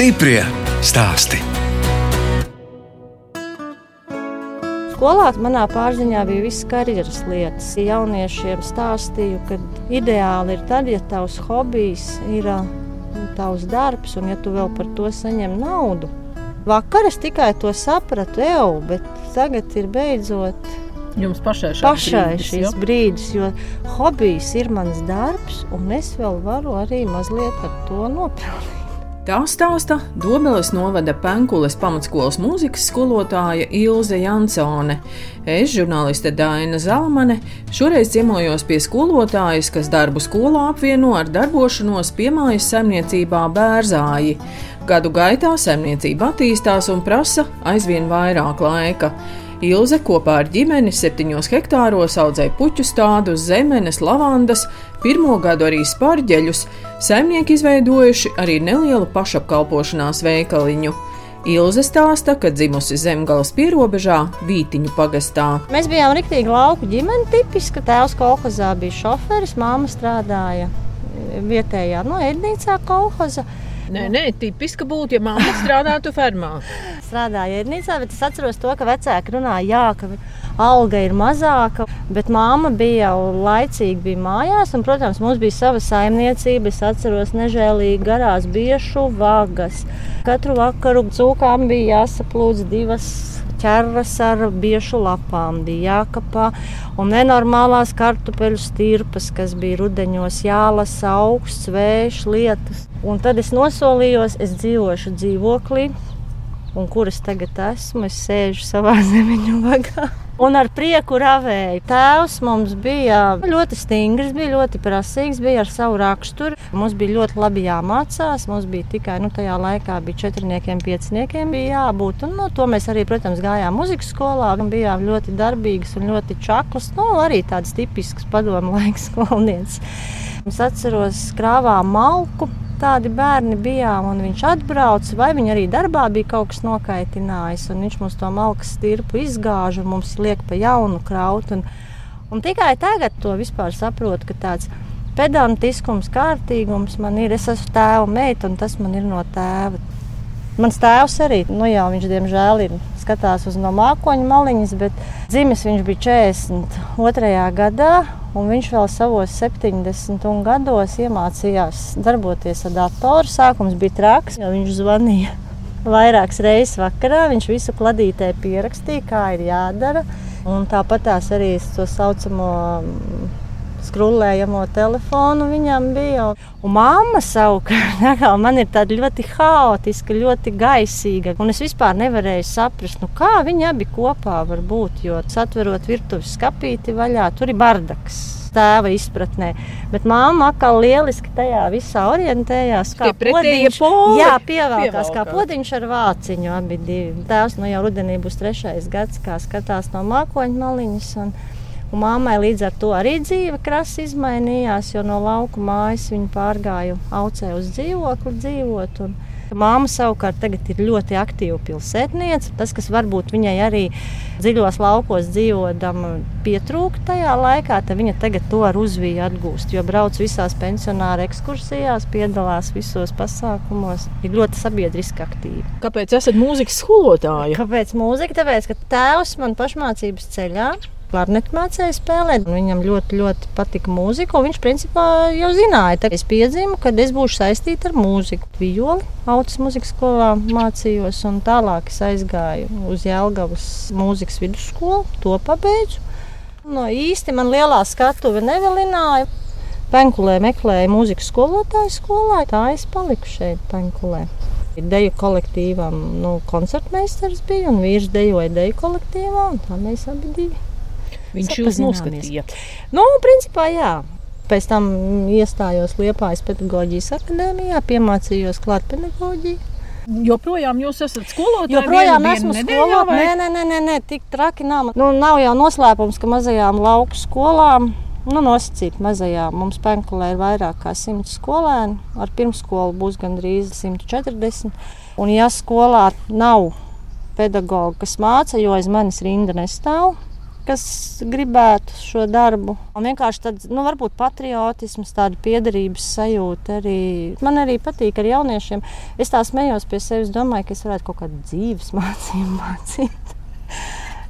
Stiprie stāsti. Skolā manā pārziņā bija visas karjeras lietas. Jauniešiem stāstīju, ka ideāli ir tad, ja tavs hobijs ir tavs darbs, un ja tu vēl par to saņem naudu. Vakar es tikai to sapratu, jau, bet tagad ir beidzot Jums pašai, pašai brīdis, šis jo? brīdis, jo hobijs ir mans darbs, un es vēl varu arī mazliet ar to nopelnīt. Tā stāsta Dobeles novada Penkules pamatskolas mūzikas skolotāja Ilze Jansone. Es, žurnāliste Daina Zalmane, šoreiz ciemojos pie skolotājas, kas darbu skolā apvieno ar darbošanos piemājas saimniecībā Bērzāji. Gadu gaitā saimniecība attīstās un prasa aizvien vairāk laika. Ilze kopā ar ģimeni septiņos hektāros audzēja puķu stādus, zemenes, lavandas, pirmo gadu arī spārģeļus. Saimnieki izveidojuši arī nelielu pašapkalpošanās veikaliņu. Ilze stāsta, ka dzimusi zemgājas pierobežā, Vītiņu pagastā. Mēs bijām rīktīgi lauku ģimene, tipiska. Tēvs kolhozā bija šoferis, māma strādāja vietējā no ēdnīcā kolhoza. Nē, nē, tipiski būtu, ja mamma strādātu fermā. Strādāja ēdnīcā, bet es atceros to, ka vecāki runāja, jā, ka alga ir mazāka, bet māma bija jau laicīgi bija mājās, un, protams, mums bija sava saimniecība. Es atceros nežēlīgi garās biešu vagas. Katru vakaru cūkām bija jāsaplūdz divas ķerras ar biešu lapām, bija jākapā, un nenormālās kartupeļu stirpas, kas bija rudeņos jālasa augsts, vējš, lietus. Un tad es nosolījos, es dzīvošu dzīvoklī, un kur es tagad esmu, es sēžu savā zemeņu vagā. Un ar prieku ravēju. Tēvs mums bija ļoti stingrs, bija ļoti prasīgs, bija ar savu raksturu. Mums bija ļoti labi jāmācās. Mums bija tikai nu, tajā laikā bija četrniekiem, pieciniekiem bija jābūt. Un, no to mēs arī, protams, gājām muzikas skolā un bijām ļoti darbīgas un ļoti čaklas. Nu, arī tādas tipiskas padomu laiks skolnieces. Es atceros, krāvām malku tādi bērni bijām, un viņš atbrauca, vai viņa arī darbā bija kaut kas nokaitinājis, un viņš mums to malkas stirpu izgāž un mums liek pa jaunu kraut. Un, un tikai tagad to vispār saprotu, ka tāds pedantiskums, kārtīgums man ir. Es esmu tēva meita, un tas man ir no tēva. Mans tēvs arī, nu jā, viņš diemžēl ir skatās uz no mākoņa maliņas, bet dzimis viņš bija 42. gadā, un viņš vēl savos 70 gados iemācījās darboties ar datoru. Sākums bija traks, jo viņš zvanīja vairākas reizes vakarā. Viņš visu kladītē pierakstīja, kā ir jādara. Un tāpat tās arī to saucamo skrūlējamo telefonu viņam bija. Un mamma savukārt man ir tāda ļoti haotiska, ļoti gaisīga. Un es vispār nevarēju saprast, nu, kā viņi abi kopā var būt. Jo satverot virtuves skapīti vaļā, tur ir bardaks. Tēva izpratnē, bet māma atkal lieliski tajā visā orientējās. Kā podiņš, jā, pievelkās kā podiņš ar vāciņu. Abi divi. Tēvs nu jau rudenī būs trešais gads, kā skatās no mākoņa maliņas. Un, Un mammai līdz ar to arī dzīve krasi izmainījās, jo no lauka mājas viņa pārgāja aucē uz dzīvokli dzīvot. Un Māma savukārt ir ļoti aktīva pilsētniece. Tas, kas varbūt viņai arī dziļos laukos dzīvodama, pietrūka tajā laikā, tad viņa tagad to ar uzviju atgūst. Jo brauc visās pensionāra ekskursijās, piedalās visos pasākumos, ir ļoti sabiedriski aktīva. Kāpēc esat mūzikas skolotāja? Kāpēc mūzika? Tāpēc, ka tēvs man pašmācības ceļā klarnetu mācīja spēlēt. Viņam ļoti, ļoti patika mūzika. Viņš principā jau zināja, ka es piedzimu, kad es būšu saistīta ar mūziku. Vijoli autas muzikas skolā mācījos, un tālāk es aizgāju uz Jēlgavas mūzikas vidusskolu. To pabeidzu. No īsti man lielā skatuve nevilināja. Penkulē meklēju mūzikas skolotāju skolā. Tā es paliku šeit, Penkulē. Deju kolektīvam nu, koncertmeistars bija un vīrs dejoja deju kolektīvā. Tā mēs abi divi. Viņš jūs noskatīja. Nu, principā, jā. Pēc tam iestājos Liepājas pedagoģijas akadēmijā, piemācījos klāt pedagoģiju. Joprojām jūs esat skolotāja? Joprojām esmu skolotāja. Nē, nē, nē, nē, tik traki nav. Nu, nav jau noslēpums, ka mazajām lauku skolām, nu, nosacīt mazajām, mums Penkulē ir vairāk kā 100 skolēni. Ar pirmskolu būs gandrīz 140. Un ja skolā nav pedagoga, kas māca, jo aiz manis rinda nestāv, kas gribētu šo darbu. Un vienkārši tāds, nu, varbūt patriotisms, tāda piederības sajūta arī. Man arī patīk ar jauniešiem. Es tā smējos pie sevis, domāju, ka es varētu kaut kādu dzīves mācību mācīt.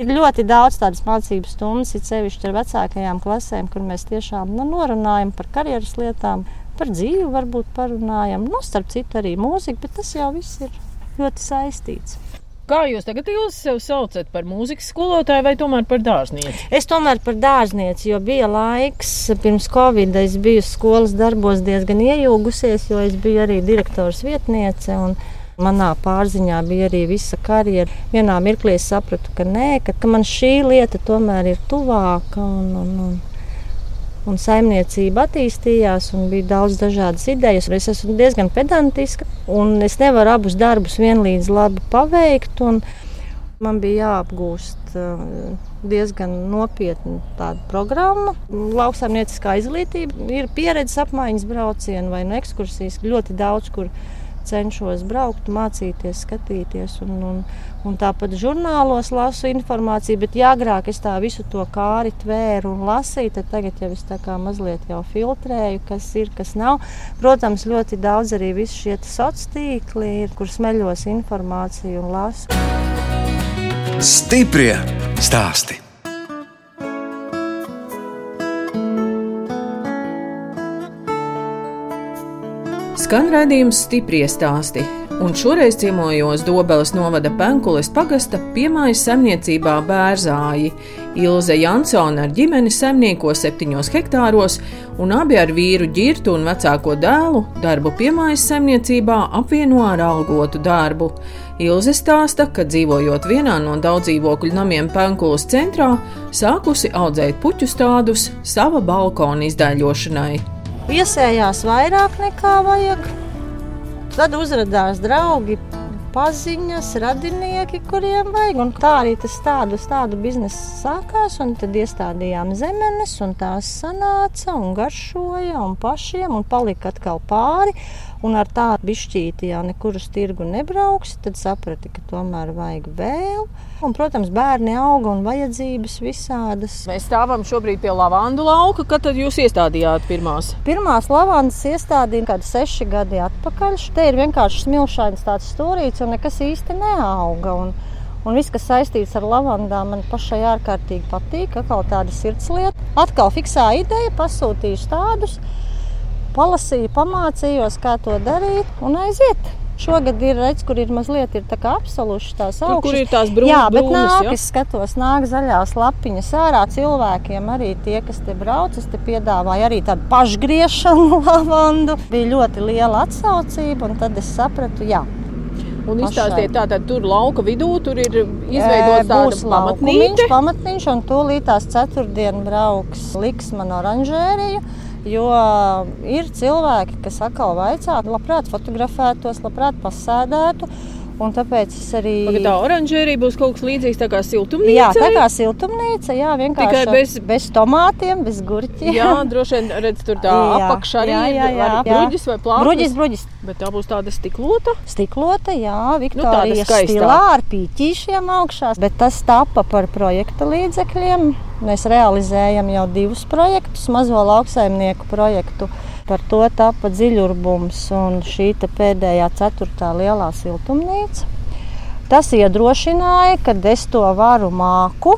Ir ļoti daudz tādas mācību stundas, it sevišķi ar vecākajām klasēm, kur mēs tiešām nu, norunājam par karjeras lietām, par dzīvi, varbūt parunājam. Nu, starp citu, arī mūzika, bet tas jau viss ir ļoti saistīts. Kā jūs tagad jūs sev saucat par mūzikas skolotāju vai tomēr par dārznieci? Es tomēr par dārznieci, jo bija laiks pirms Covid. Es biju skolas darbos diezgan iejūgusies, jo es biju arī direktors vietniece. Manā pārziņā bija arī visa karjera. Vienā mirklī es sapratu, ka nē, ka, ka man šī lieta tomēr ir tuvāka. Un, un, un, un saimniecība attīstījās, un bija daudz dažādas idejas. Es esmu diezgan pedantiska, un es nevaru abus darbus vienlīdz labi paveikt. Man bija jāapgūst uh, diezgan nopietna tāda programma. Lauksaimnieciskā izglītība ir pieredzes apmaiņas braucieni vai no nu ekskursijas ļoti daudz, kur cenšos braukt, mācīties, skatīties. Un, un, un tāpat žurnālos lasu informāciju, bet ja agrāk es tā visu to kāri tvēru un lasīju, tad tagad jau es tā kā mazliet jau filtrēju, kas ir, kas nav. Protams, ļoti daudz arī visu šie sociālie tīkli ir, kur smeļos informāciju un lasu. Stiprie stāstī! Skan raidījums stipri stāsti, un šoreiz ciemojos Dobeles novada Penkules pagasta piemājas saimniecībā Bērzāji. Ilze Jansona ar ģimeni saimnieko septiņos hektāros, un abi ar vīru ģirtu un vecāko dēlu darbu piemājas saimniecībā apvieno ar algotu darbu. Ilze stāsta, ka dzīvojot vienā no daudzdzīvokļu namiem Penkulas centrā, sākusi audzēt puķu stādus sava balkona izdaļošanai. Iesējās vairāk nekā vajag. Tad uzrādījās draugi, paziņas, radinieki, kuriem vajag. Un tā arī tas tādu, tādu biznesu sākās. Tad iestādījām zemenes, un tās sanāca un garšoja, un pašiem un palika atkal pāri. Un ar tādu bišķīti jau nekur uz tirgu nebrauks. Tad saprati, ka tomēr vajag vēl. Un, protams, bērni auga un vajadzības visādas. Mēs stāvam šobrīd pie lavandu lauka. Kad tad jūs iestādījāt pirmās? Pirmās lavandas iestādījām kad seši gadi atpakaļ. Te ir vienkārši smilšains tāds stūrīts un nekas īsti neauga. Un, Un viss, kas saistīts ar lavandām, man pašai ārkārtīgi patīk. Atkal tāda sirdslieta. Atkal fiksā ideja, pasūtīju tādus palasīju, pamācījos, kā to darīt un aiziet. Šogad ir redzams, kur ir mazliet ir apsalušas tās augšas. Kur ir tās brūnas? Jā, bet brūnas, nāk, ja? es skatos, nāk zaļās lapiņas ārā cilvēkiem. Arī tie, kas te brauc, es te piedāvāju arī tādu pašgriešanu lavandu. Bija ļoti liela atsaucība, un tad es sapratu, jā. Un izstāstiet, tātad tur lauka vidū tur ir izveidots tāds pamatnīca. pamatnīca, un tūlīt tās ceturtdien brauks liks man oranžēriju. Jo ir cilvēki, kas atkal vaicā, labprāt fotografētos, labprāt pasēdētu. Un tāpēc es arī. Pagad, tā oranžērija būs kaut kas līdzīgs tā kā siltumnīca. Jā, tā kā siltumnīca, jā, vienkārši Tikai bez, bez tomātiem, bez gurķiem. Jā, droši vien redz tur tā jā, apakšā arī. Jā, jā, jā. Bruģis vai plāksnes? Bruģis, bruģis. Bet tā būs tāda stiklota? Stiklota, jā, Viktorijas nu, stilā ar pīķīšiem augšā. Bet tas tapa par projekta līdzekļiem. Mēs realizējam jau divus projektus, mazo lauksaimnieku projektu Par to tapa dziļurbums un šī pēdējā ceturtā lielā siltumnīca. Tas iedrošināja, ka es to varu māku.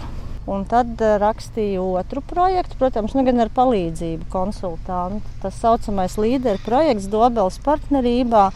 Un tad eh, rakstīju otru projektu, protams, nu, gan ar palīdzību konsultantu. Tas saucamais līderu projekts Dobelas partnerībā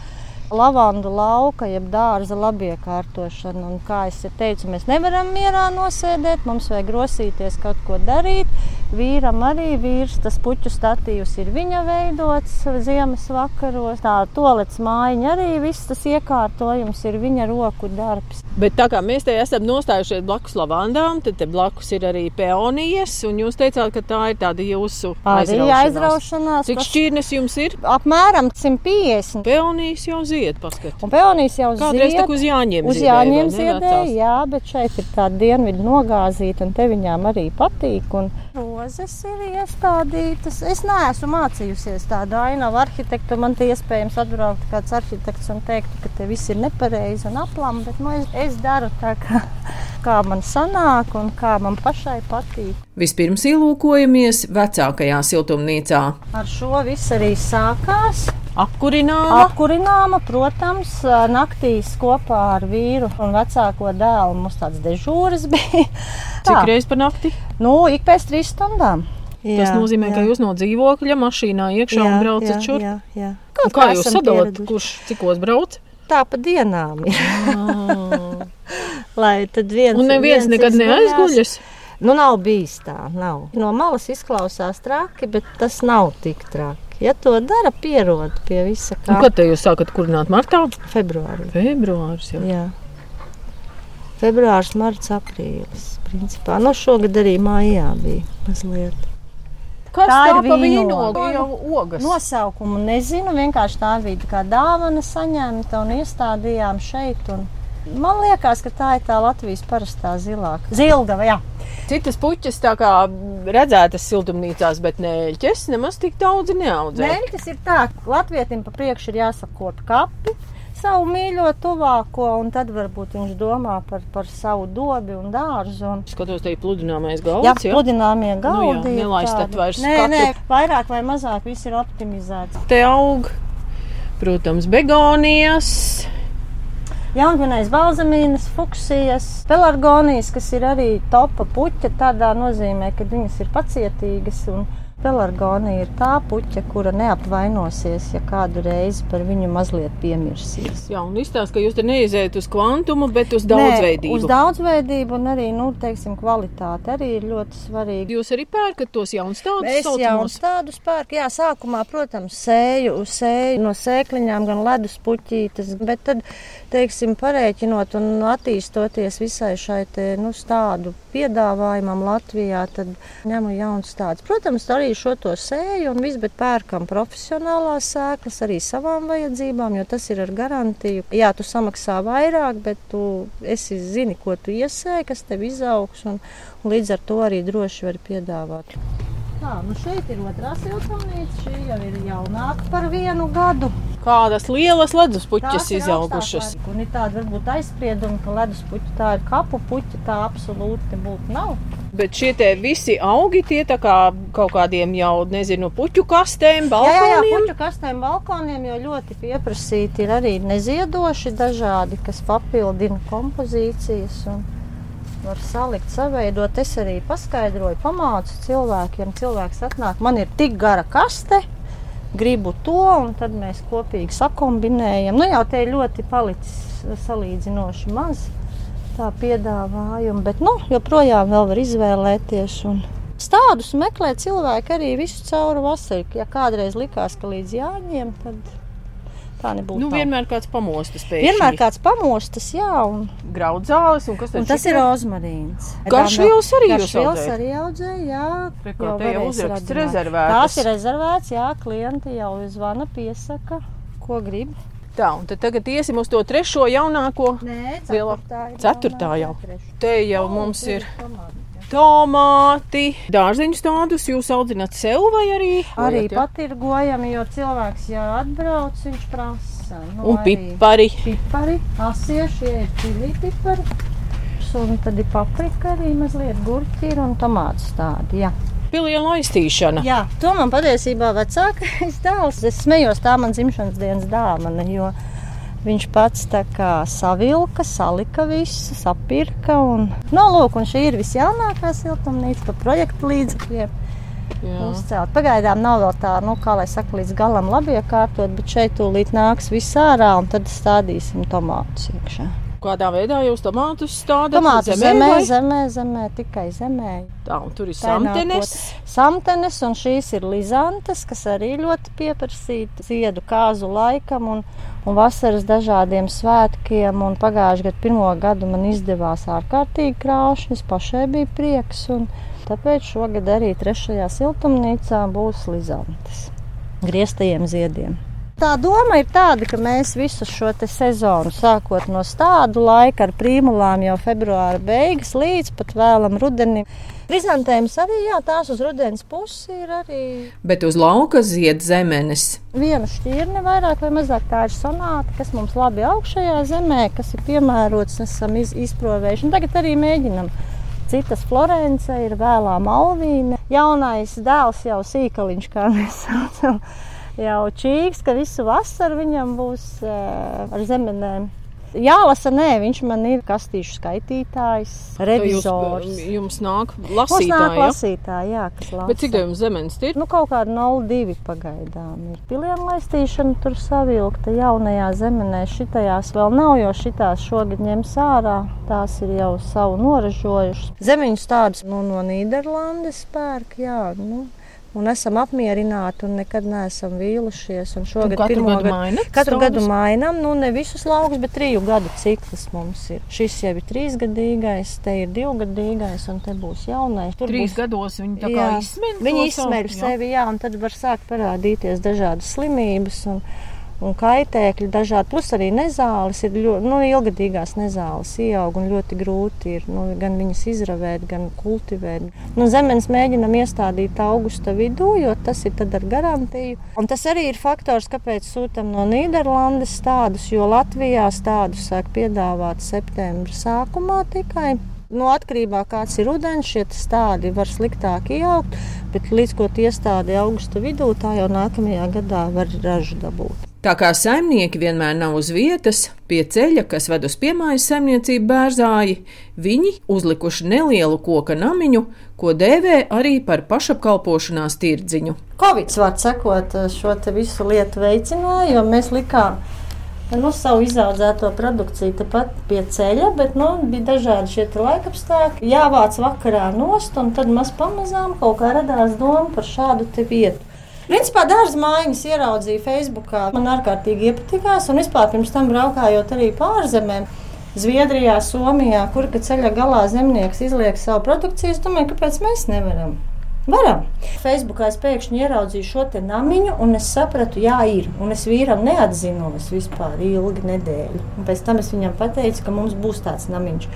lavandu lauka, jeb dārza labiekārtošana. Un, kā jau teicu, mēs nevaram mierā nosēdēt, mums vajag rosīties, kaut ko darīt. Vīram arī vīrs, tas puķu statīvs ir viņa veidots ziemas vakaros. Tā tolets mājiņa arī viss tas iekārtojums ir viņa roku darbs. Bet tā kā mēs te esam nostājušies blakus lavandām, tad blakus ir arī peonijas, un jūs teicāt, ka tā ir tāda jūsu aizraušanās. aizraušanās. Cik šķirnes jums ir? Apmēram 150. Peonijas jau zied, paskat. Un peonijas jau Kādreiz zied. Kādreiz uz jāņem uz jāņem ziedēja, jā, bet šeit ir tā dienvidu nogāzīta, un te viņām arī patīk. Un rozes ir iestādītas. Es neesmu mācījusies tādu ainavu arhitektu. Man te iespējams atbraukt kāds arhitekts un teikt, ka te viss ir nepareizi un aplam, bet nu, es, es daru tā, kā, kā man sanāk un kā man pašai patīk. Vispirms ielūkojamies vecākajā siltumnīcā. Ar šo viss arī sākās. Apkurināma. Apkurināma, protams, naktīs kopā ar vīru un vecāko dēlu. Mums tāds dežūras bija. Cik reizes par nakti? Nu, ik pēc trīs stundām. Jā, Tas nozīmē, jā. ka jūs no dzīvokļa mašīnā iekšā jā, un braucat šur. Jā, jā. Kaut kā jūs sadalāt, kurš cikos brauc? Tā pa dienām ir. Ah. Lai tad viens. Un neviens viens nekad neaizguļas. Nu, nav bijis tā, nav. No malas izklausās traki, bet tas nav tik traki. Ja to dara, pierod pie visa kā. Nu, kad te jūs sākat kurināt martā? Februārī. Februāris jau. Jā. Februārs, marts, aprīlis. Principā. Nu, šogad arī mājā bija mazliet. Kas tā, tā ir vīnoga? Ogas. Nosaukumu nezinu, vienkārši tā bija kā dāvana saņemta un iestādījām šeit. Un man liekas, ka tā ir tā Latvijas parastā zilā. Zilgava, jā. Citas puķis tā kā redzētas siltumnīcās, bet nēļķes nemaz tik daudz neaudzē. Nēļķes ir tā, ka latvietim pa priekšu ir jāsakot kapi savu mīļo tuvāko, un tad varbūt viņš domā par, par savu dobi un dārzu. Un... Skatos, te ir pludināmais galds. Jā, jā? pludināmie galdi. Nu, jā, nelaistat vairs nē, skatu. nē, vairāk vai mazāk viss ir optimizēts. Te aug, protams, begonijas jaungvinējas balzamīnas, fuksijas, pelargonijas, kas ir arī topa puķa tādā nozīmē, ka viņas ir pacietīgas un Pelargonija ir tā puķa, kura neapvainosies, ja kādu reizi par viņu mazliet piemirsīs. Jā, un izstāsta, ka jūs te neiziet uz kvantumu, bet uz daudzveidību. Nē, uz daudzveidību un arī, nu, teiksim, kvalitāte arī ir ļoti svarīga. Jūs arī pērkat tos jaunstādus? Es jaunstādus pērku, jā, sākumā, protams, sēju, sēju no sēkliņām, gan ledus puķītes, bet tad, teiksim, parēķinot un attīstoties visai šai te, nu, stādu piedāvājumam Latvijā, tad ņemu jauns tāds. Protams, arī šo to sēju un viss, bet pērkam profesionālās sēklas arī savām vajadzībām, jo tas ir ar garantiju. Jā, tu samaksā vairāk, bet tu esi zini, ko tu iesēji, kas tev izaugs, un, un līdz ar to arī droši vari piedāvāt. Tā, nu šeit ir otrā siltumnīca. Šī jau ir jaunāka par vienu gadu. Kādas lielas leduspuķas izaugušas. Un ir tāda varbūt aizsprieduma, ka leduspuķa tā ir kapu puķa, tā absolūti nebūtu nav. Bet šie visi augi tie tā kā kaut kādiem jau, nezinu, puķu kastēm, balkoniem. Jā, jā, puķu kastēm, balkoniem jau ļoti pieprasīti ir arī neziedoši dažādi, kas papildina kompozīcijas. Un var salikt, saveidot. Es arī paskaidroju, pamācu cilvēkiem. Cilvēks atnāk, man ir tik gara kaste, gribu to, un tad mēs kopīgi sakombinējam. Nu, jau te ir ļoti palicis salīdzinoši maz tā piedāvājuma, bet nu, joprojām var izvēlēties. Un... Stādus meklē cilvēki arī visu cauri vasaru. Ja kādreiz likās, ka līdz jāņem, tad Tā nebūtu. Nu, vienmēr kāds pamostas pēc. Vienmēr kāds pamostas, jā. Un... Graudzāles, un kas un tas ir rozmarīns. Garšvielas arī jūs audzējat? arī audzēja, jā. Rekā, te jau uzraksts rezervētas. Tās ir rezervēts, jā, klienti jau zvana, piesaka, ko grib. Tā, un tad tagad iesim uz to trešo jaunāko. Nē, ceturtā, ceturtā jau. Te jau mums ir. Tomāti tomāti, dārzeņu stādus jūs audzināt sev vai arī? Arī patirgojami, jo cilvēks, ja atbrauc, viņš prasa. Nu, un pipari. Pipari, asieši, ir čili pipari. Un tad ir paprika arī mazliet gurķi ir un tomāts tādi, jā. Pilienu aiztīšana. Jā, to man patiesībā vecākais dēls. Es smējos tā man dzimšanas dienas dāvana, jo Viņš pats tā kā savilka, salika visu, sapirka. Un, no, nu, lūk, un šī ir visjaunākā siltumnīca par projektu līdzekļiem. Uzcelt. Pagaidām nav vēl tā, nu, kā lai saka, līdz galam labi iekārtot, bet šeit tūlīt nāks viss ārā un tad stādīsim tomātus iekšā. Kādā veidā jūs tomātus stādāt? Tomātus zemē, zemē, zemē, zemē, tikai zemē. Tā, un tur ir samtenes. Samtenes, un šīs ir lizantes, kas arī ļoti pieprasīta ziedu kāzu laikam un, un vasaras dažādiem svētkiem. Un pagājušajā gadā pirmo gadu man izdevās ārkārtīgi krāšņas, pašai bija prieks. Un, tāpēc šogad arī trešajā siltumnīcā būs lizantes grieztajiem ziediem. Tā doma ir tāda, ka mēs visu šo sezonu, sākot no tādu laika ar primulām, jau februāra beigas līdz pat vēlam rudenim. Krizantēmas arī, jā, tās uz rudens pusi ir arī. Bet uz lauka zied zemenes. Viena šķirne vairāk vai mazāk tā ir sonāta, kas mums labi augšējā zemē, kas ir piemērots, esam iz, izprovējuši. Un tagad arī mēģinam. Citas Florence ir vēlā Malvīna. Jaunais dēls jau sīkaliņš, kā mēs saucam jau čīgs, ka visu vasaru viņam būs ar zemenēm. Jālasa, nē, viņš man ir kastīšu skaitītājs, revizors. Jūs, jums nāk lasītāji, nāk lasītāji jā, kas lasa. Bet cik tev jums zemenes ir? Nu, kaut kāda 0,2 pagaidām ir. Pilienu laistīšana tur savilkta jaunajā zemenē. Šitajās vēl nav, jo šitās šogad ņems ārā. Tās ir jau savu noražojušas. Zemiņus tādus nu, no Nīderlandes pērk, jā. Nu, un esam apmierināti un nekad neesam vīlušies. Un šogad un katru gadu, maina, katru gadu mainām, nu ne visus laukus, bet triju gadu cikls mums ir. Šis jau ir trīsgadīgais, te ir divgadīgais un te būs jaunais. Tur Trīs būs, gados viņi tā kā izsmeļ. Viņi izsmeļ sevi, jā, un tad var sākt parādīties dažādas slimības. Un, un kaitēkļi dažādi. Plus arī nezāles ir ļoti nu, ilgadīgās nezāles, ieaug un ļoti grūti ir nu, gan viņas izravēt, gan kultivēt. Nu, zemes mēģinam iestādīt augusta vidū, jo tas ir ar garantiju. Un tas arī ir faktors, kāpēc sūtām no Nīderlandes tādus, jo Latvijā tādus sāk piedāvāt septembra sākumā tikai. Nu, atkarībā no tā, kāds ir ūdens, šie stādi var sliktāk ieaugt, bet līdz ko tie stādi augusta vidū, tā jau nākamajā gadā var ražu dabūt. Tā kā saimnieki vienmēr nav uz vietas, pie ceļa, kas ved uz piemājas saimniecību bērzāji, viņi uzlikuši nelielu koka namiņu, ko dēvē arī par pašapkalpošanās tirdziņu. Covid, var sakot, šo visu lietu veicināja, jo mēs likām nu, savu izaudzēto produkciju tepat pie ceļa, bet nu, bija dažādi šie laikapstākļi. Jāvāc vakarā nost, un tad maz pamazām kaut kā radās doma par šādu vietu. Principā dārza mājiņas ieraudzīju Facebookā. Man ārkārtīgi iepatikās, un vispār pirms tam braukājot arī pārzemēm. Zviedrijā, Somijā, kur ceļa galā zemnieks izliek savu produkciju, es domāju, kāpēc mēs nevaram. Varam. Facebookā es pēkšņi ieraudzīju šo namiņu, un es sapratu, jā, ir. Un es vīram neatzinos vispār ilgi nedēļu. Un pēc tam es viņam pateicu, ka mums būs tāds namiņš.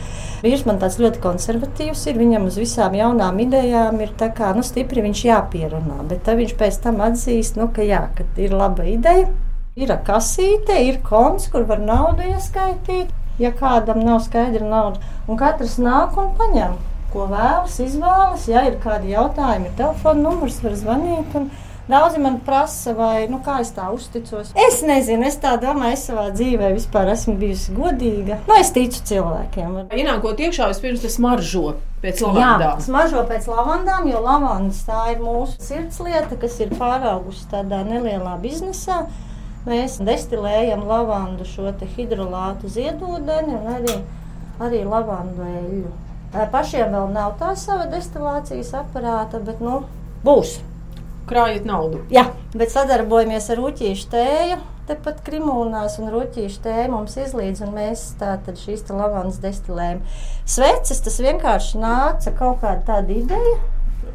Vīrs man tāds ļoti konservatīvs ir. Viņam uz visām jaunām idejām ir tā kā nu, stipri viņš jāpierunā. Bet viņš pēc tam atzīst, nu, ka, jā, ka ir laba ideja. Ir kasīte, ir konts, kur var naudu ieskaitīt. Ja kādam nav skaidra nauda, un katrs nāk un paņem ko vēlas, izvēlas. Ja ir kādi jautājumi, ir telefona numurs, var zvanīt. Daudzi man prasa, vai nu, es tā uzticos. Es nezinu, es tā domāju, es savā dzīvē vispār esmu bijusi godīga. Nu, es ticu cilvēkiem. Ienākot iekšā, vispirms tas maržo pēc lavandām. Jā, smaržo pēc lavandām, jo lavandas tā ir mūsu sirdslieta, kas ir pāraugusi tādā nelielā biznesā. Mēs destilējam lavandu šo hidrolātu ziedūdeni un arī, arī lavandu eļļu. Pašiem vēl nav tā sava destilācijas aparāta, bet nu, būs. Krājiet naudu. Jā, bet sadarbojamies ar Uķīšu tēju. Tepat Krimūnās un Ruķīša tēja mums izlīdz, un mēs tātad šīs tā lavandas destilējam. Sveces tas vienkārši nāca kaut kāda tāda ideja.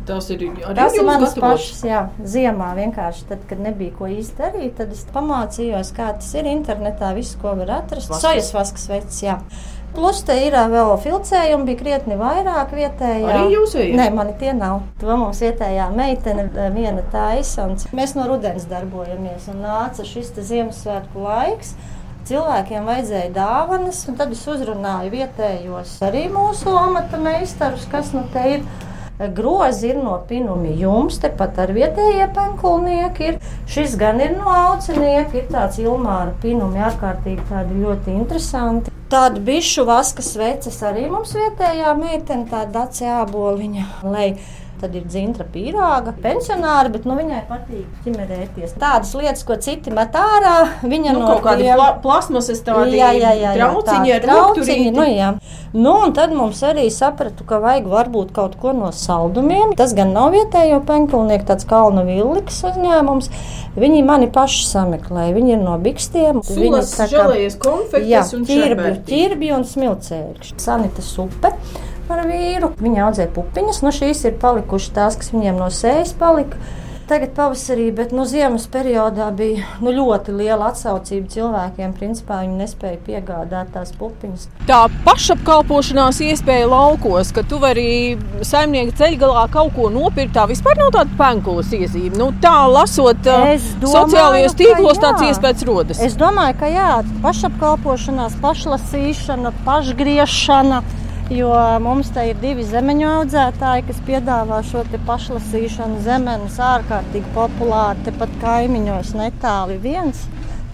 Tas ir arī tas ir manas pašas, jā, ziemā vienkārši, tad, kad nebija ko izdarīt, tad es pamācījos, kā tas ir internetā, visu, ko var atrast. Sojas vaskas vecs, jā. Plus te ir vēl filcējumi, bija krietni vairāk vietējā. Arī jūs ejat? Nē, mani tie nav. To mums vietējā meitene viena taisa. Mēs no rudens darbojamies un nāca šis Ziemassvētku laiks. Cilvēkiem vajadzēja dāvanas, un tad es uzrunāju vietējos arī mūsu amata meistarus, kas nu te ir. Grozi ir no pinumi jums, tepat ar vietējie penkulnieki. Ir. Šis gan ir no aucinieka, ir tāds ilmāra pinumi, ārkārtīgi tādi ļoti interesanti. Tādu bišu vaska sveces arī mums vietējā meitene, tāda dacē āboliņa. Tad ir dzintra pīrāga, pensionāra, bet nu, viņai patīk ķimerēties. Tādas lietas, ko citi met ārā, viņa nu, no kaut kāda pla plasmasas tādi jā, jā, jā, trauciņi ar trauciņi. Nu, jā. nu, un tad mums arī sapratu, ka vajag varbūt kaut ko no saldumiem. Tas gan nav vietējo penkulnieku, tāds kalnu villiks uzņēmums. Viņi mani paši sameklēja. Viņi ir no bikstiem. Viņi ir žēlējies konfektes jā, un ķirbju, ķirbju un smilcēkļi. Sanita supe ar vīru. Viņa audzēja pupiņas, nu šīs ir palikušas tās, kas viņiem no sējas palika. tagad pavasarī, bet nu, ziemas periodā bija nu, ļoti liela atsaucība cilvēkiem. Principā viņi nespēja piegādāt tās pupiņas. Tā pašapkalpošanās iespēja laukos, ka tu vari saimnieka ceļgalā kaut ko nopirkt, tā vispār nav tāda penkulas iezīme. Nu, tā lasot domāju, sociālajos tīklos, tāds iespējas rodas. Es domāju, ka jā, pašapkalpošanās, pašlasīšana, pašgriešana. Jo mums te ir divi zemeņu audzētāji, kas piedāvā šo pašlasīšanu. Zemenes ārkārtīgi populāri, tepat kaimiņos netāli viens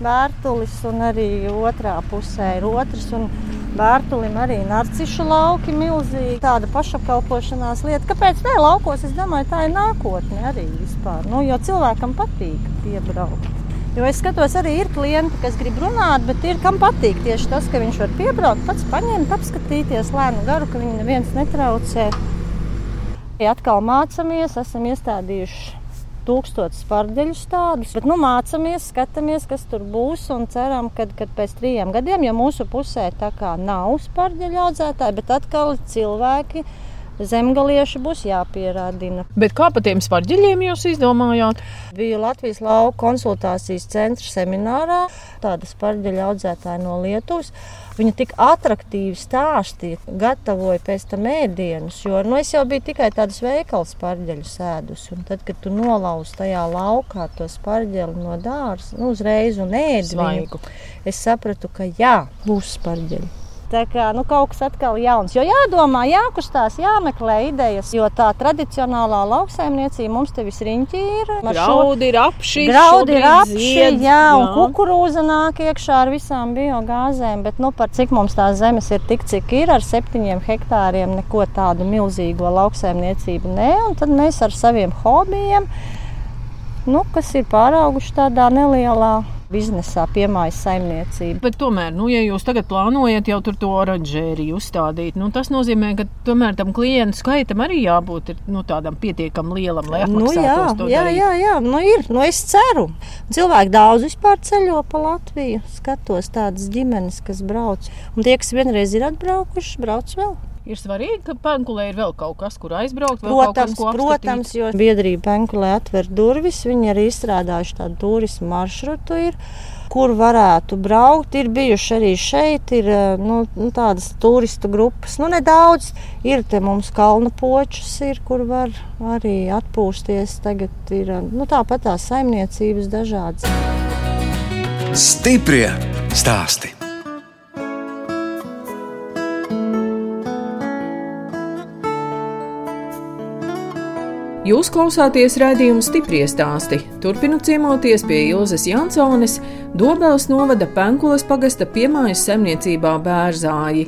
vērtulis, un arī otrā pusē ir otrs. Vērtulim arī narcišu lauki milzīgi. Tāda pašapkalpošanās lieta. Kāpēc ne laukos? Es domāju, tā ir nākotne arī vispār. Nu, jo cilvēkam patīk piebraukt. Jo es skatos, arī ir klienti, kas grib runāt, bet ir kam patīk tieši tas, ka viņš var piebraukt, pats paņemt, apskatīties lēnu garu, ka viņu neviens netraucē. Ja atkal mācāmies, esam iestādījuši tūkstotis pārdeļus tādus. Bet nu, mācāmies, skatāmies, kas tur būs un ceram, ka pēc trījiem gadiem, ja mūsu pusē tā kā nav spārdeļu audzētāji, bet atkal cilvēki zemgalieši būs jāpierādina. Bet kā par tiem spārģeļiem jūs izdomājāt? Biju Latvijas lauka konsultācijas centra seminārā, tāda spārģeļa audzētāja no Lietuvas. Viņa tik attraktīvi stāstīja, gatavoja pēc tam ēdienus. Jo nu, es jau biju tikai tādas veikalas pārģeļu sēdus. Un tad, kad tu nolauzi tajā laukā to pārģeli no dārza, nu, uzreiz un ēdi viņu, es sapratu, ka jā, būs pārģeļi. Tā kā nu, kaut kas atkal jauns. Jo jādomā, jākustās, jāmeklē idejas. Jo tā tradicionālā lauksaimniecība mums te viss riņķī ir. Graudi ir apši, graudi ir apši, zied, jā, un jā. kukurūza nāk iekšā ar visām biogāzēm. Bet nu, par cik mums tās zemes ir tik, cik ir ar septiņiem hektāriem, neko tādu milzīgo lauksaimniecību nē. Un tad mēs ar saviem hobijiem, nu, kas ir pārauguši tādā nelielā biznesā, piemājas saimniecība. Bet tomēr, nu, ja jūs tagad plānojat jau tur to oranžēriju uzstādīt, nu, tas nozīmē, ka tomēr tam klientu skaitam arī jābūt nu, tādam pietiekam lielam, lai apmaksātos nu, jā, to jā, darīt. jā, jā, nu ir, nu es ceru. Cilvēki daudz vispār ceļo pa Latviju, skatos tādas ģimenes, kas brauc. Un tie, kas vienreiz ir atbraukuši, brauc vēl. Ir svarīgi, ka Pankulē ir vēl kaut kas, kur aizbraukt. Protams, kas, protams jo biedrība Pankulē atver durvis. Viņi arī izstrādājuši tādu turismu maršrutu. Ir kur varētu braukt. Ir bijuši arī šeit, ir eh, nu, nu, tādas turistu grupas. Nu, nedaudz ir te mums kalnu počus, ir, kur var arī atpūsties. Tagad ir eh, nu, tāpat tās saimniecības dažādas. Stiprie stāstī! Jūs klausāties redzējumu stipri stāstī. Turpinot ciemoties pie Ilzas Jansones, Dobēlas novada Penkulas pagasta piemājas saimniecībā Bērzāji.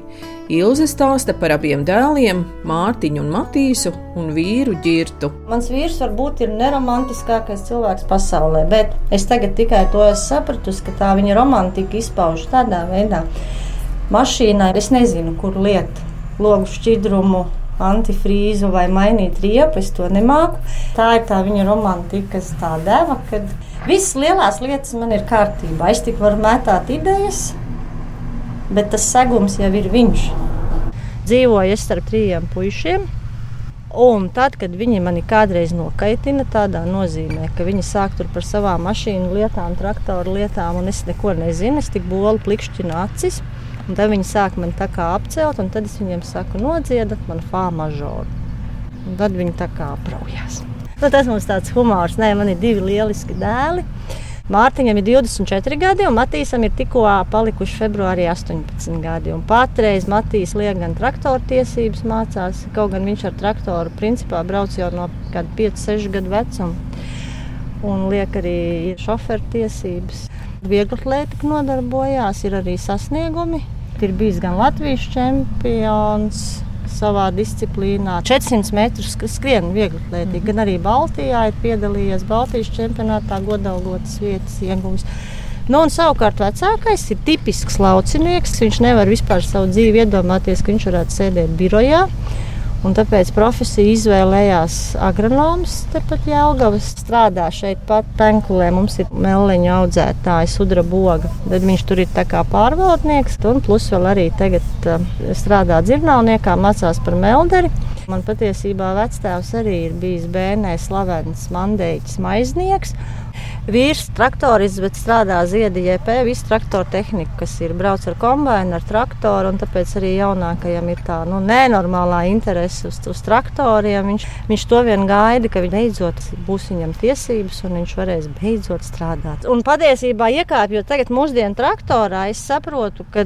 Ilze stāsta par abiem dēliem, Mārtiņu un Matīsu un vīru ģirtu. Mans vīrs varbūt ir neromantiskākais cilvēks pasaulē, bet es tagad tikai to esmu sapratusi, ka tā viņa romantika izpaužas tādā veidā. Mašīnā es nezinu, kur liet logu šķidrumu antifrīzu vai mainīt riepu. Es to nemāku. Tā ir tā viņa romantika, kas tā deva, kad visas lielās lietas man ir kārtībā. Es tik varu mētāt idejas, bet tas segums jau ir viņš. Dzīvoju es starp trījiem puišiem. Un tad, kad viņi mani kādreiz nokaitina, tādā nozīmē, ka viņi sāk tur par savām mašīnu lietām, traktoru lietām, un es neko nezinu, es tik bolu plikšķinu acis. Un tad viņi sāk man tā kā apcelt, un tad es viņiem saku, nodziedat man fā mažoru. Un tad viņi tā kā apraujās. Nu, tas mums tāds humors. Nē, man ir divi lieliski dēli. Mārtiņam ir 24 gadi, un Matīsam ir tikko palikuši februārī 18 gadi. Un patreiz Matīs liek gan traktoru tiesības mācās, kaut gan viņš ar traktoru principā brauc jau no kāda 5-6 gadu vecuma. Un liek arī šoferu tiesības. Viegli atlētika nodarbojās, ir arī sasniegumi ir bijis gan Latvijas čempions savā disciplīnā, 400 metrus skrien viegli atlētīgi, mm. gan arī Baltijā ir piedalījies Baltijas čempionātā, godalgotas vietas ieguvis. Nu, un savukārt vecākais ir tipisks laucinieks. Viņš nevar vispār savu dzīvi iedomāties, ka viņš varētu sēdēt birojā. Un tāpēc profesiju izvēlējās agronoms tepat Jēlgavas. Strādā šeit pat Penkulē. Mums ir meliņu audzētāja Sudra Boga. Tad viņš tur ir tā kā pārvaldnieks. Un plus vēl arī tagad uh, strādā dzirnavniekā, mācās par melderi. Man patiesībā vectēvs arī ir bijis bērnē slavens mandēķis maiznieks. Vīrs traktorists, bet strādā ziedījēpē, visu traktoru tehniku, kas ir brauc ar kombināciju, ar traktoru. Tāpēc arī jaunākajam ir tā nu, nenormālā interese uz, uz traktoriem. Viņš, viņš to vien gaida, ka beidzot būs viņam tiesības un viņš varēs beidzot strādāt. Un patiesībā iekāpjot tagad mūsdienu traktorā, es saprotu, ka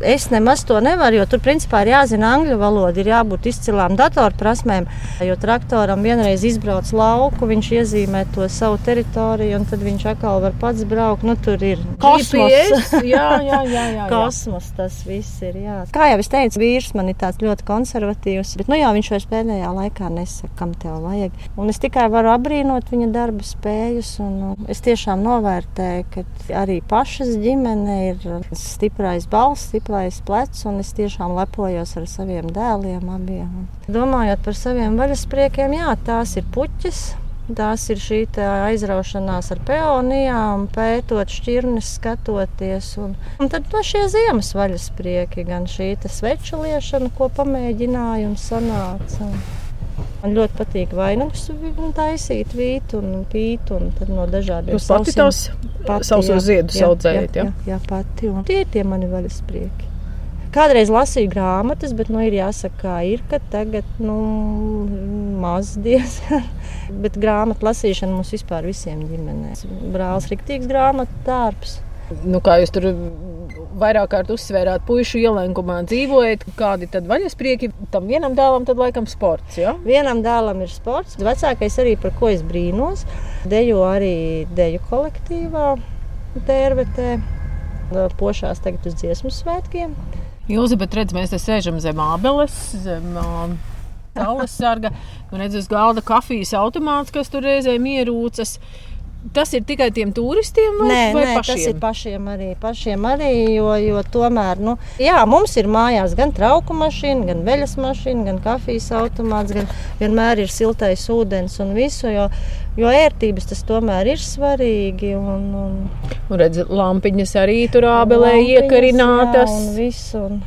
es nemaz to nevaru, jo tur principā ir jāzina angļu valoda, ir jābūt izcilām datorprasmēm. Jo traktoram vienreiz izbrauc lauku, viņš iezīmē to savu teritoriju un tad viņš atkal var pats braukt. Nu, tur ir kosmos. jā, jā, jā, jā, kosmos tas viss ir. Jā. Kā jau es teicu, vīrs man ir tāds ļoti konservatīvs, bet nu, jau viņš vairs pēdējā laikā nesaka, kam tev vajag. Un es tikai varu apbrīnot viņa darba spējas. Un es tiešām novērtēju, ka arī pašas ģimene ir stiprais balss, stiprais plecs, un es tiešām lepojos ar saviem dēliem abiem. Domājot par saviem vaļaspriekiem, jā, tās ir puķis. Tās ir šī aizraušanās ar peonijām, pētot šķirnes, skatoties. Un, un tad no šie ziemas vaļas prieki, gan šī sveču liešana, ko pamēģināju un sanāca. Man ļoti patīk vainagus taisīt, vīt un pīt un no dažādiem Jūs pati tos sausos ziedus audzējat, jā? Jā, jā, pati. Un tie ir tie mani vaļas prieki. Kādreiz lasīju grāmatas, bet nu, ir jāsaka, kā ir, ka tagad nu, maz diezgan. bet grāmatu lasīšana mums vispār visiem ģimenē. Brālis riktīgs grāmatu darbs. Nu, kā jūs tur vairāk kārt uzsvērāt, pušu ielenkumā dzīvojat, kādi tad vaļas prieki tam vienam dēlam, tad laikam sports. Ja? Vienam dēlam ir sports. Vecākais arī par ko es brīnos. Dejo arī deju kolektīvā, tērvetē. Pošās tagad uz dziesmu svētkiem. Ilzi, bet redz, mēs te sēžam zem abeles, zem uh, saules sarga. Un redz, uz galda kafijas automāts, kas tur reizēm ierūcas. Tas ir tikai tiem turistiem, vai, nē, vai nē, pašiem? tas ir pašiem arī. Pašiem arī jo, jo tomēr, nu, jā, mums ir mājās gan trauku mašīna, gan veļas mašīna, gan kafijas automāts, gan vienmēr ir siltais ūdens un visu. Jo, jo ērtības tas tomēr ir svarīgi. Un, un, un redz, lampiņas arī tur ābelē iekarinātas. Jā, un visu, un,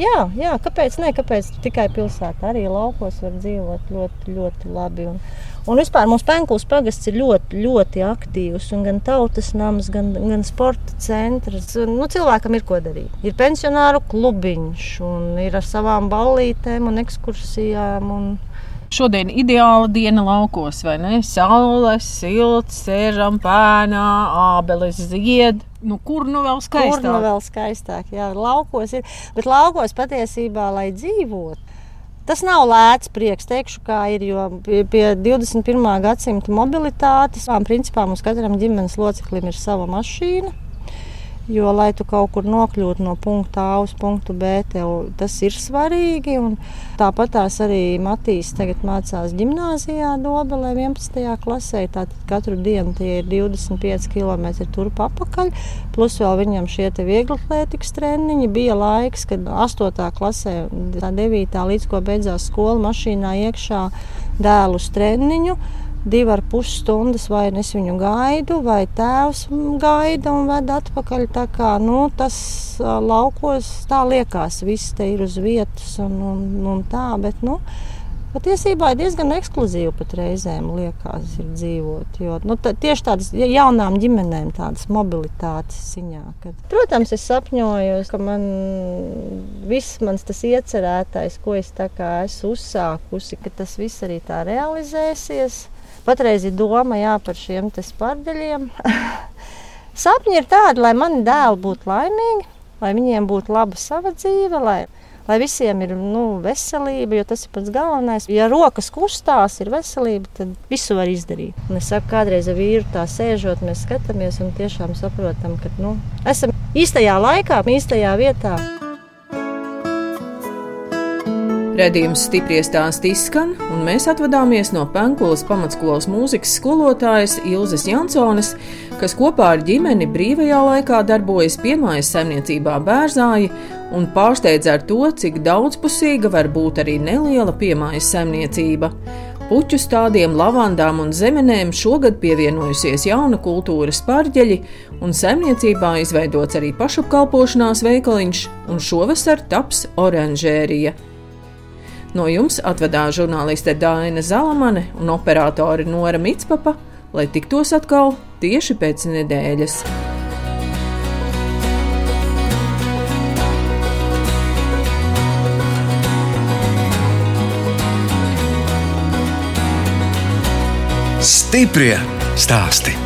jā, jā, kāpēc ne? Kāpēc tikai pilsētā arī laukos var dzīvot ļoti, ļoti labi. Un, Un vispār mums Pēnkūs pagasts ir ļoti, ļoti aktīvs. Gan tautas nams, gan, gan sporta centrs. Nu, cilvēkam ir ko darīt. Ir pensionāru klubiņš, un ir ar savām ballītēm un ekskursijām. Un... Šodien ir ideāla diena laukos, vai ne? Saule, silts, sēžam pēnā, ābeles zied. Nu, kur nu vēl skaistāk? Kur nu vēl skaistāk? Jā, laukos ir. Bet laukos patiesībā, lai dzīvotu Tas nav lēts prieks, teikšu, kā ir. Jo pie, pie 21. gadsimta mobilitātes, principā mums katram ģimenes loceklim ir sava mašīna. Jo, lai tu kaut kur nokļūtu no punkta A uz punktu B, tev tas ir svarīgi. Tāpat tās arī Matīs tagad mācās gimnājā, Dobelē, 11. klasē. Tātad katru dienu tie ir 25 km turp apakaļ. Plus vēl viņam šie vieglatlētikas treniņi. Bija laiks, kad 8. klasē, 9. līdz ko beidzās skola, mašīnā iekšā dēlu treniņu divi ar pus stundas, vai es viņu gaidu, vai tēvs gaida un ved atpakaļ. Tā kā, nu, tas laukos tā liekas, viss te ir uz vietas un, un, un tā, bet, nu, patiesībā ir diezgan ekskluzīvi pat reizēm liekas ir dzīvot. Jo, nu, tā, tieši tādas jaunām ģimenēm, tādas mobilitātes ziņā. Kad, protams, es sapņoju, ka man viss mans tas iecerētais, ko es tā kā esmu uzsākusi, ka tas viss arī tā realizēsies. Patreiz ir doma jā, par šiem spārģeļiem. Sapņi ir tādi, lai mani dēli būtu laimīgi, lai viņiem būtu laba sava dzīve, lai, lai visiem ir nu, veselība, jo tas ir pats galvenais. Ja rokas kustās, ir veselība, tad visu var izdarīt. Un es saku, kādreiz ar vīru tā sēžot, mēs skatāmies un tiešām saprotam, ka nu, esam īstajā laikā, īstajā vietā. Redījums stipri stāst izskan, un mēs atvadāmies no Penkulas pamatskolas mūzikas skolotājas Ilzas Jansones, kas kopā ar ģimeni brīvajā laikā darbojas piemājas saimniecībā Bērzāji un pārsteidz ar to, cik daudzpusīga var būt arī neliela piemājas saimniecība. Puķu stādiem, lavandām un zemenēm šogad pievienojusies jauna kultūras pārģeļi, un saimniecībā izveidots arī pašapkalpošanās veikaliņš, un šovasar taps oranžērija. No jums atvedās žurnāliste Dāna Zalamane un operātori Nora Mitspapa, lai tiktos atkal tieši pēc nedēļas. Stiprie stāsti.